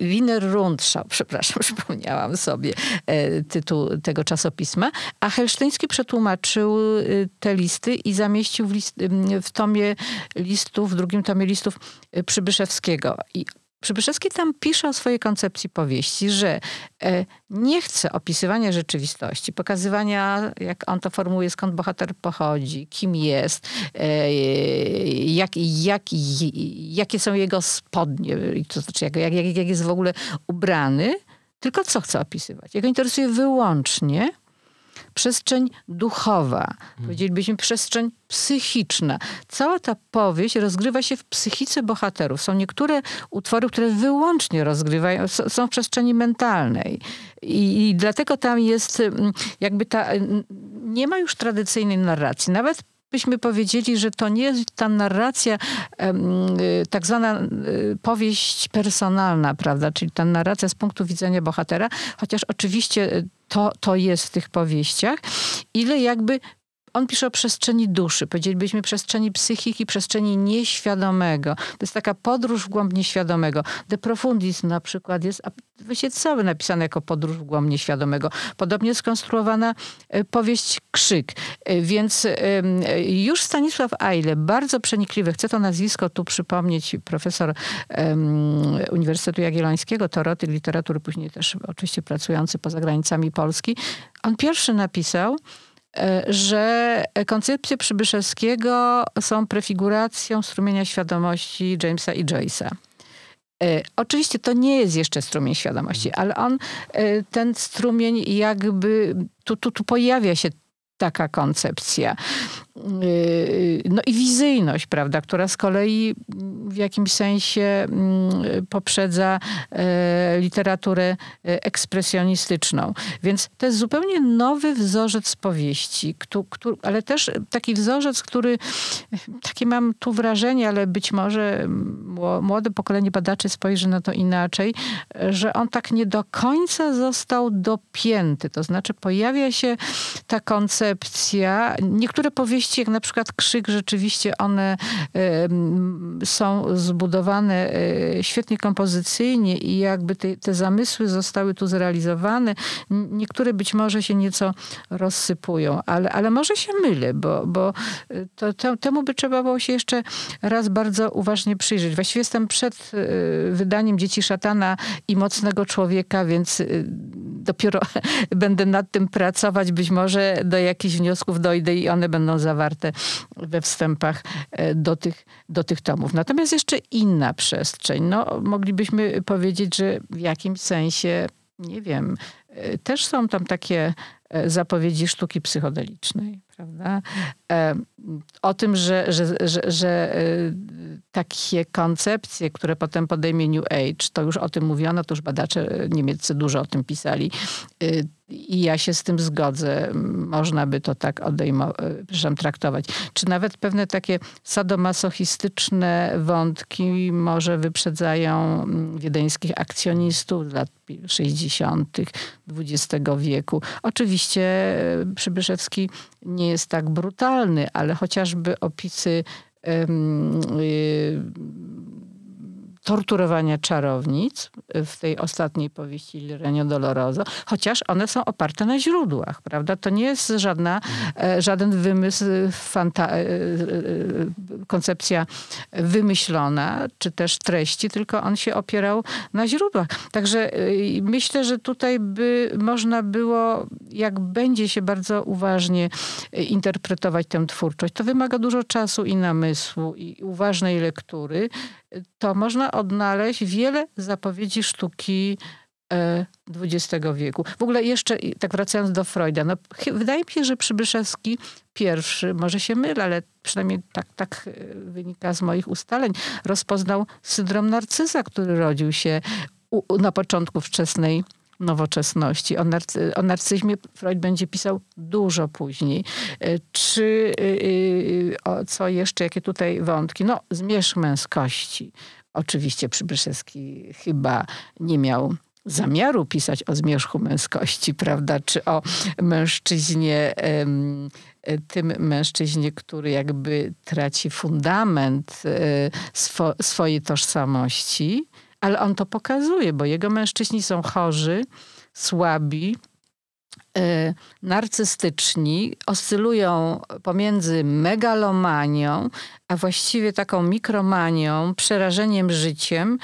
Wiener Rundschau, (laughs) przepraszam, przypomniałam sobie e, tytuł tego czasopisma, a Helsztyński przetłumaczył y, te listy i zamieścił w, list, w tomie listów, w drugim tomie listów y, Przybyszewskiego. I Przybyszewski tam pisze o swojej koncepcji powieści, że e, nie chce opisywania rzeczywistości, pokazywania, jak on to formułuje, skąd bohater pochodzi, kim jest, e, jak, jak, jakie są jego spodnie, to znaczy jak, jak, jak jest w ogóle ubrany, tylko co chce opisywać. Jego interesuje wyłącznie przestrzeń duchowa, powiedzielibyśmy przestrzeń psychiczna. Cała ta powieść rozgrywa się w psychice bohaterów. Są niektóre utwory, które wyłącznie rozgrywają, są w przestrzeni mentalnej. I, I, dlatego tam jest mm, jakby ta, nie ma już tradycyjnej narracji. Nawet byśmy powiedzieli, że to nie jest ta narracja, y, tak zwana y, powieść personalna, prawda? Czyli ta narracja z punktu widzenia bohatera, chociaż oczywiście y, to, to jest w tych powieściach, ile jakby on pisze o przestrzeni duszy, powiedzielibyśmy przestrzeni psychiki, przestrzeni nieświadomego. To jest taka podróż w głąb nieświadomego. De Profundis na przykład jest właściwie cały napisany jako podróż w głąb nieświadomego. Podobnie skonstruowana e, powieść Krzyk. E, więc już Stanisław Eile, bardzo przenikliwy, chcę to nazwisko tu przypomnieć, profesor Uniwersytetu Jagiellońskiego, teoretyk literatury, później też oczywiście pracujący poza granicami Polski. On pierwszy napisał E, że koncepcje Przybyszewskiego są prefiguracją strumienia świadomości Jamesa i Joyce'a. E, oczywiście to nie jest jeszcze strumień świadomości, ale on, e, ten strumień jakby, tu, tu, tu pojawia się taka koncepcja. Yy, no i wizyjność, prawda, która z kolei w jakimś sensie mm, poprzedza e, literaturę e, ekspresjonistyczną. Więc to jest zupełnie nowy wzorzec powieści, ale też taki wzorzec, który, takie mam tu wrażenie, ale być może młode pokolenie badaczy spojrzy na to inaczej, że on tak nie do końca został dopięty. To znaczy pojawia się ta koncepcja, niektóre powieści jak na przykład Krzyk, rzeczywiście one są zbudowane e, świetnie kompozycyjnie i jakby te, te zamysły zostały tu zrealizowane. Niektóre być może się nieco rozsypują, ale, ale może się mylę, bo, bo e, to, to, temu by trzeba było się jeszcze raz bardzo uważnie przyjrzeć. Właściwie jestem przed e, wydaniem Dzieci Szatana i Mocnego Człowieka, więc dopiero (laughs) będę nad tym pracować. Być może do jakichś wniosków dojdę i one będą zawarte we wstępach e, do tych, do tych tomów. Natomiast jeszcze inna przestrzeń. No, moglibyśmy powiedzieć, że w jakimś sensie, nie wiem, e, też są tam takie e, zapowiedzi sztuki psychodelicznej, prawda? O tym, że, że, że, że takie koncepcje, które potem podejmie New Age, to już o tym mówiono, to już badacze niemieccy dużo o tym pisali. Y, I ja się z tym zgodzę. Można by to tak odejmo, przepraszam, traktować. Czy nawet pewne takie sadomasochistyczne wątki może wyprzedzają mm, wiedeńskich akcjonistów lat 60. XX wieku. Oczywiście Przybyszewski nie jest tak brutalny, ale chociażby opisy torturowania czarownic w tej ostatniej powieści Lirenio Doloroso, chociaż one są oparte na źródłach, prawda? To nie jest żadna, e, żaden wymysł, fanta- e, koncepcja wymyślona, czy też treści, tylko on się opierał na źródłach. Także myślę, że tutaj by można było, jak będzie się bardzo uważnie interpretować tę twórczość, to wymaga dużo czasu i namysłu i uważnej lektury, to można odnaleźć wiele zapowiedzi sztuki XX wieku. W ogóle jeszcze, tak wracając do Freuda, no, wydaje mi się, że Przybyszewski pierwszy, może się mylę, ale przynajmniej tak, tak e, wynika z moich ustaleń, rozpoznał syndrom narcyza, który rodził się u, na początku wczesnej nowoczesności. O, narcy o narcyzmie Freud będzie pisał dużo później. E, czy yy, o, co jeszcze, jakie tutaj wątki? No, zmierzch męskości. Oczywiście Przybyszewski chyba nie miał zamiaru pisać o zmierzchu męskości, prawda, czy o mężczyźnie, tym mężczyźnie, który jakby traci fundament swo swojej tożsamości, ale on to pokazuje, bo jego mężczyźni są chorzy, słabi, e, narcystyczni, oscylują pomiędzy megalomanią, a właściwie taką mikromanią, przerażeniem życiem.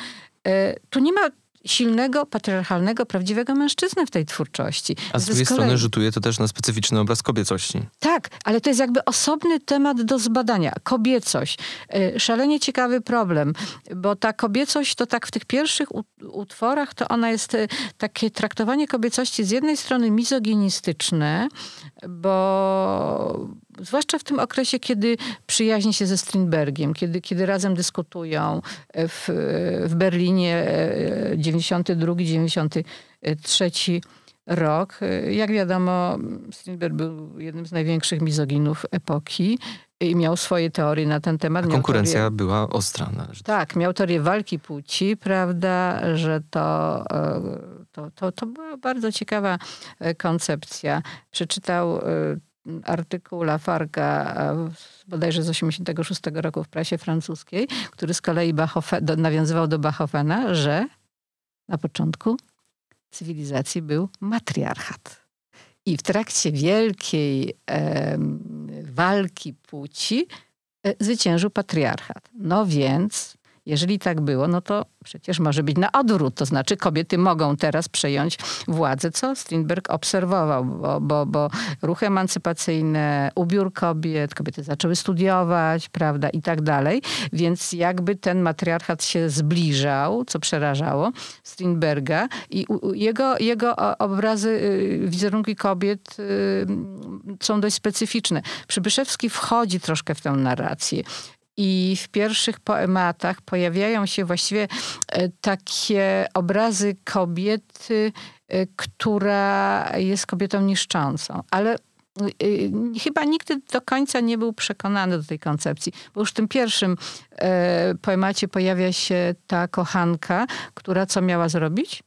E, tu nie ma silnego, patriarchalnego, prawdziwego mężczyznę w tej twórczości.
A z drugiej kolei... strony rzutuje to też na specyficzny obraz kobiecości.
Tak, ale to jest jakby osobny temat do zbadania. Kobiecość. E, szalenie ciekawy problem, bo ta kobiecość to tak w tych pierwszych utworach to ona jest e, takie traktowanie kobiecości z jednej strony mizoginistyczne, bo zwłaszcza w tym okresie, kiedy przyjaźni się ze Strindbergiem, kiedy, kiedy razem dyskutują w, w Berlinie 92-93 e, rok. Jak wiadomo, Strindberg był jednym z największych mizoginów epoki i miał swoje teorie na ten temat.
A konkurencja teorię, była ostra. Należy.
Tak, miał teorię walki płci, prawda, że to, e, to, to, to była bardzo ciekawa e, koncepcja. Przeczytał artykuł Lafarga bodajże z 86 roku w prasie francuskiej, który z kolei Bachofe, nawiązywał do Bachowena, że na początku cywilizacji był matriarchat. I w trakcie wielkiej e, walki płci e, zwyciężył patriarchat. No więc jeżeli tak było, no to przecież może być na odwrót. To znaczy kobiety mogą teraz przejąć władzę, co Strindberg obserwował, bo, bo, bo ruchy emancypacyjne, ubiór kobiet, kobiety zaczęły studiować, prawda, i tak dalej. Więc jakby ten matriarchat się zbliżał, co przerażało Strindberga i jego, jego obrazy, y, wizerunki kobiet y, są dość specyficzne. Przybyszewski wchodzi troszkę w tę narrację. I w pierwszych poematach pojawiają się właściwie e, takie obrazy kobiety, e, która jest kobietą niszczącą. Ale e, chyba nigdy do końca nie był przekonany do tej koncepcji, bo już w tym pierwszym poemacie pojawia się ta kochanka, która co miała zrobić?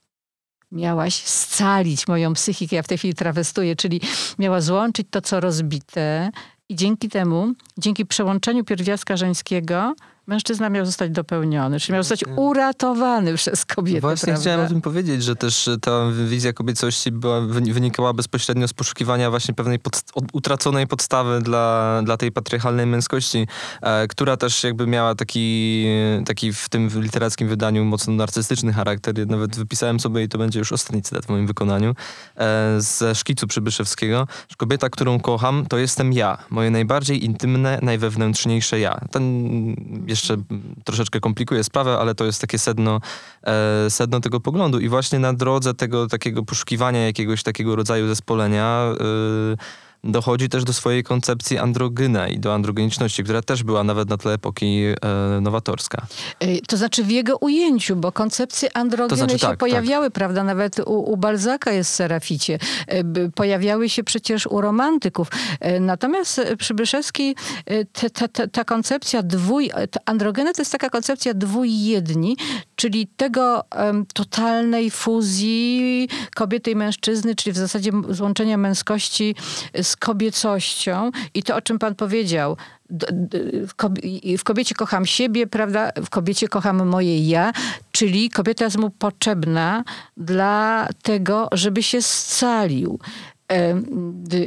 Miałaś scalić moją psychikę, ja w tej chwili trawestuję, czyli miała złączyć to, co rozbite, i dzięki temu, dzięki przełączeniu pierwiastka żeńskiego, mężczyzna miał zostać dopełniony, czyli miał zostać uratowany przez kobietę.
Właśnie
prawda?
chciałem o tym powiedzieć, że też ta wizja kobiecości była, wynikała bezpośrednio z poszukiwania właśnie pewnej pod, utraconej podstawy dla, dla tej patriarchalnej męskości, e, która też jakby miała taki, taki w tym literackim wydaniu mocno narcystyczny charakter. Nawet wypisałem sobie, i to będzie już ostatni cytat w moim wykonaniu, e, ze szkicu Przybyszewskiego, że kobieta, którą kocham, to jestem ja. Moje najbardziej intymne, najwewnętrzniejsze ja. Ten jeszcze troszeczkę komplikuje sprawę, ale to jest takie sedno, e, sedno tego poglądu. I właśnie na drodze tego takiego poszukiwania jakiegoś takiego rodzaju zespolenia e, dochodzi też do swojej koncepcji androgyna i do androgeniczności, która też była nawet na tle epoki e, nowatorska.
E, to znaczy w jego ujęciu, bo koncepcje androgyny to znaczy, się tak, pojawiały, tak. prawda? Nawet u, u Balzaka jest Seraficie. E, pojawiały się przecież u romantyków. E, natomiast Przybyszewski, te, te, te, ta koncepcja dwój... Androgeny to jest taka koncepcja dwójjedni, czyli tego um, totalnej fuzji kobiety i mężczyzny, czyli w zasadzie złączenia męskości z z kobiecością i to, o czym pan powiedział, w kobiecie kocham siebie, prawda? W kobiecie kocham moje ja, czyli kobieta jest mu potrzebna dla tego, żeby się scalił.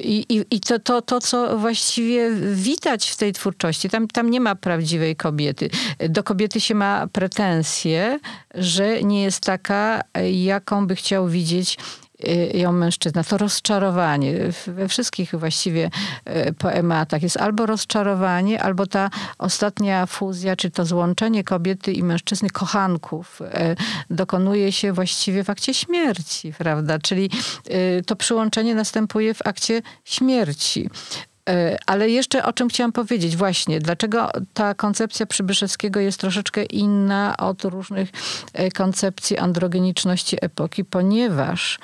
I, i, i to, to, to, co właściwie widać w tej twórczości, tam, tam nie ma prawdziwej kobiety. Do kobiety się ma pretensje, że nie jest taka, jaką by chciał widzieć ją mężczyzna. To rozczarowanie we wszystkich właściwie y, poematach jest albo rozczarowanie, albo ta ostatnia fuzja, czy to złączenie kobiety i mężczyzny, kochanków, y, dokonuje się właściwie w akcie śmierci, prawda? Czyli y, to przyłączenie następuje w akcie śmierci. Ale jeszcze o czym chciałam powiedzieć, właśnie, dlaczego ta koncepcja Przybyszewskiego jest troszeczkę inna od różnych koncepcji androgeniczności epoki, ponieważ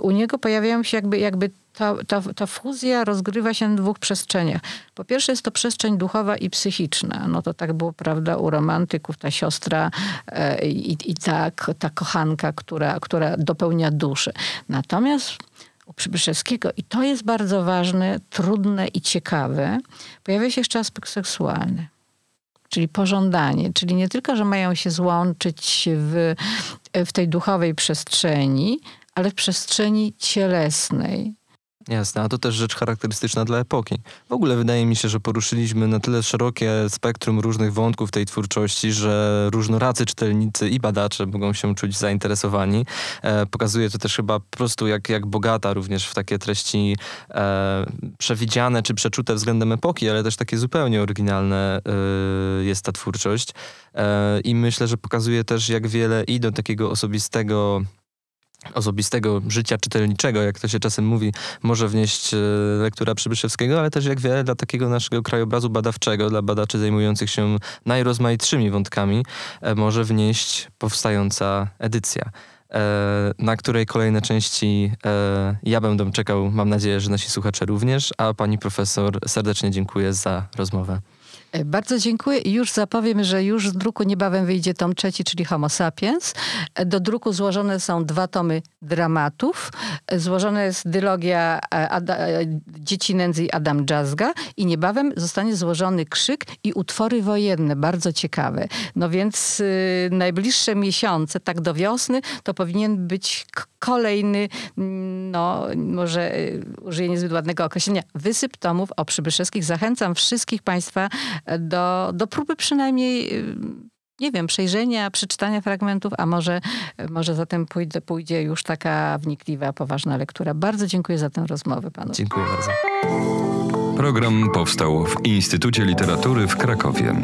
u niego pojawiają się jakby, jakby ta, ta, ta fuzja rozgrywa się na dwóch przestrzeniach. Po pierwsze jest to przestrzeń duchowa i psychiczna. No to tak było, prawda, u romantyków, ta siostra e, i, i ta, ta kochanka, która, która dopełnia duszę. Natomiast u Przybyszewskiego, i to jest bardzo ważne, trudne i ciekawe, pojawia się jeszcze aspekt seksualny. Czyli pożądanie, czyli nie tylko, że mają się złączyć w, w tej duchowej przestrzeni, ale w przestrzeni cielesnej.
Jasne, a to też rzecz charakterystyczna dla epoki. W ogóle wydaje mi się, że poruszyliśmy na tyle szerokie spektrum różnych wątków tej twórczości, że różnoracy czytelnicy i badacze mogą się czuć zainteresowani. E, pokazuje to też chyba po prostu, jak, jak bogata również w takie treści e, przewidziane czy przeczute względem epoki, ale też takie zupełnie oryginalne e, jest ta twórczość. E, I myślę, że pokazuje też, jak wiele i do takiego osobistego osobistego życia czytelniczego, jak to się czasem mówi, może wnieść e, lektura Przybyszewskiego, ale też jak wiele dla takiego naszego krajobrazu badawczego, dla badaczy zajmujących się najrozmaitszymi wątkami, e, może wnieść powstająca edycja. e, Na której kolejne części ja będę czekał, mam nadzieję, że nasi słuchacze również, a pani profesor serdecznie dziękuję za rozmowę.
E, Bardzo dziękuję i już zapowiem, że już z druku niebawem wyjdzie tom trzeci, czyli Homo sapiens. E, Do druku złożone są dwa tomy dramatów. E, Złożona jest dylogia Ada, Dzieci Nędzy i Adam Dżazga i niebawem zostanie złożony Krzyk i utwory wojenne, bardzo ciekawe. No więc y, najbliższe miesiące, tak do wiosny, to powinien być kolejny, mm, no może y, użyję niezbyt ładnego określenia, wysyp tomów o Przybyszewskich. Zachęcam wszystkich Państwa do, do próby przynajmniej, y, nie wiem, przejrzenia, przeczytania fragmentów, a może, może zatem pójdzie, pójdzie już taka wnikliwa, poważna lektura. Bardzo dziękuję za tę rozmowę panu.
Dziękuję bardzo.
Program powstał w Instytucie Literatury w Krakowie.